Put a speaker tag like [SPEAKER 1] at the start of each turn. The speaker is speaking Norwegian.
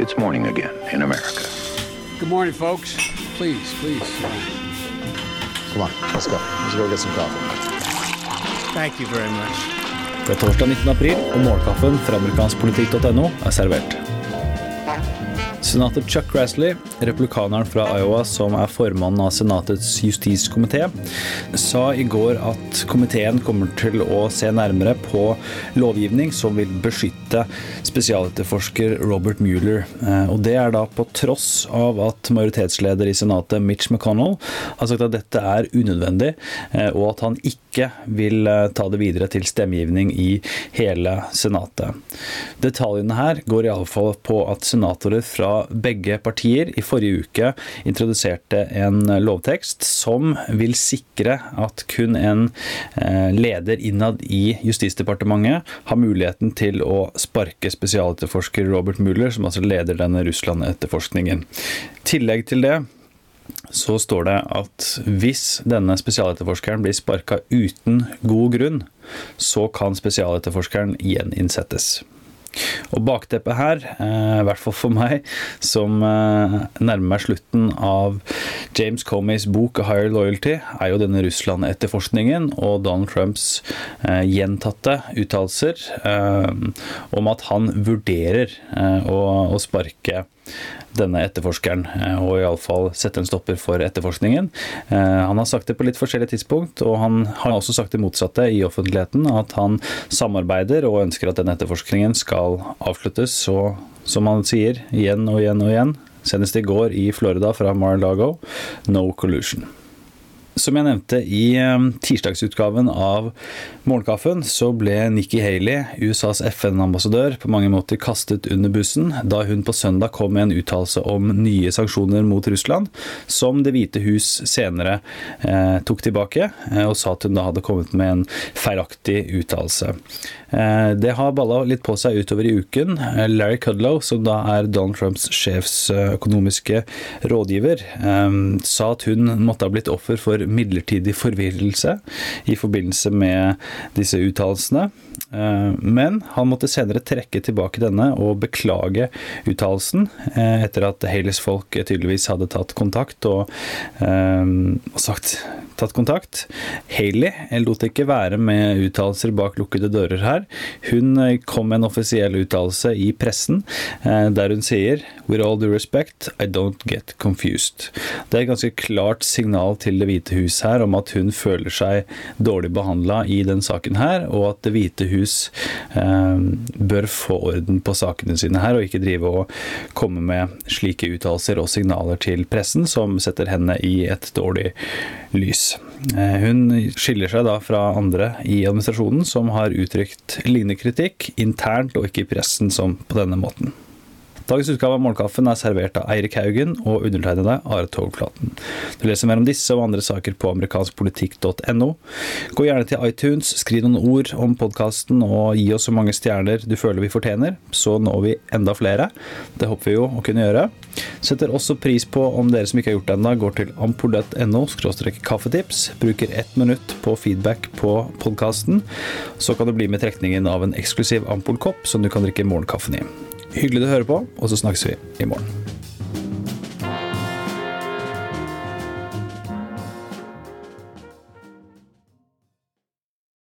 [SPEAKER 1] It's morning again in America.
[SPEAKER 2] Good morning, folks. Please, please.
[SPEAKER 3] Come on, let's go. Let's go get some coffee.
[SPEAKER 2] Thank you very much.
[SPEAKER 4] Det er torsdag 19. april, og morgenkaffen fra amerikanskpolitikk.no er servert. Senator Chuck Grassley, republikaneren fra Iowa som er formannen av Senatets justiskomité, sa i går at komiteen kommer til å se nærmere på lovgivning som vil beskytte spesialetterforsker Robert Mueller. Eh, og Det er da på tross av at majoritetsleder i Senatet Mitch McConnell har sagt at dette er unødvendig, eh, og at han ikke vil eh, ta det videre til stemmegivning i hele Senatet. Detaljene her går iallfall på at senatorer fra begge partier i forrige uke introduserte en lovtekst som vil sikre at kun en eh, leder innad i Justisdepartementet har muligheten til å sparke spesialetterforsker Robert Mueller, som altså leder denne Russland-etterforskningen. I tillegg til det så står det at hvis denne spesialetterforskeren blir sparka uten god grunn, så kan spesialetterforskeren gjeninnsettes. Og bakteppet her, eh, i hvert fall for meg, som eh, nærmer meg slutten av James Comeys bok Higher Loyalty', er jo denne Russland-etterforskningen og Donald Trumps eh, gjentatte uttalelser om at han vurderer å sparke denne etterforskeren, eh, og iallfall sette en stopper for etterforskningen. Eh, han har sagt det på litt forskjellige tidspunkt, og han har også sagt det motsatte i offentligheten, at han samarbeider og ønsker at denne etterforskningen skal avsluttes. Så som han sier igjen og igjen og igjen, senest i går i Florida fra Mar-a-Lago, no collusion. Som jeg nevnte i eh, tirsdagsutgaven av Morgenkaffen, så ble Nikki Haley, USAs FN-ambassadør, på mange måter kastet under bussen da hun på søndag kom med en uttalelse om nye sanksjoner mot Russland, som Det hvite hus senere eh, tok tilbake, eh, og sa at hun da hadde kommet med en feilaktig uttalelse. Eh, det har balla litt på seg utover i uken. Eh, Larry Kudlow, som da er Donald Trumps sjefsøkonomiske rådgiver, eh, sa at hun måtte ha blitt offer for midlertidig forvirrelse i forbindelse med disse uttalelsene. Men han måtte senere trekke tilbake denne og beklage uttalelsen, etter at Haleys folk tydeligvis hadde tatt kontakt og, og sagt tatt kontakt. Haley lot ikke være med uttalelser bak lukkede dører her. Hun eh, kom med en offisiell uttalelse i pressen eh, der hun sier With all due respect, I don't get confused. Det er et ganske klart signal til Det hvite hus her om at hun føler seg dårlig behandla i den saken her, og at Det hvite hus eh, bør få orden på sakene sine her, og ikke drive og komme med slike uttalelser og signaler til pressen som setter henne i et dårlig lys. Eh, hun skiller seg da fra andre i administrasjonen som har uttrykt lignende kritikk internt og ikke i pressen som på denne måten. Dagens utgave av Morgenkaffen er servert av Eirik Haugen og undertegnede Are Togflaten. Du leser mer om disse og andre saker på amerikanskpolitikk.no. Gå gjerne til iTunes, skriv noen ord om podkasten og gi oss så mange stjerner du føler vi fortjener, så når vi enda flere. Det håper vi jo å kunne gjøre. Setter også pris på om dere som ikke har gjort det ennå, går til ampoll.no-kaffetips, bruker ett minutt på feedback på podkasten. Så kan du bli med trekningen av en eksklusiv Ampol-kopp som du kan drikke morgenkaffen i. Hyggelig du hører på, og så snakkes vi i morgen.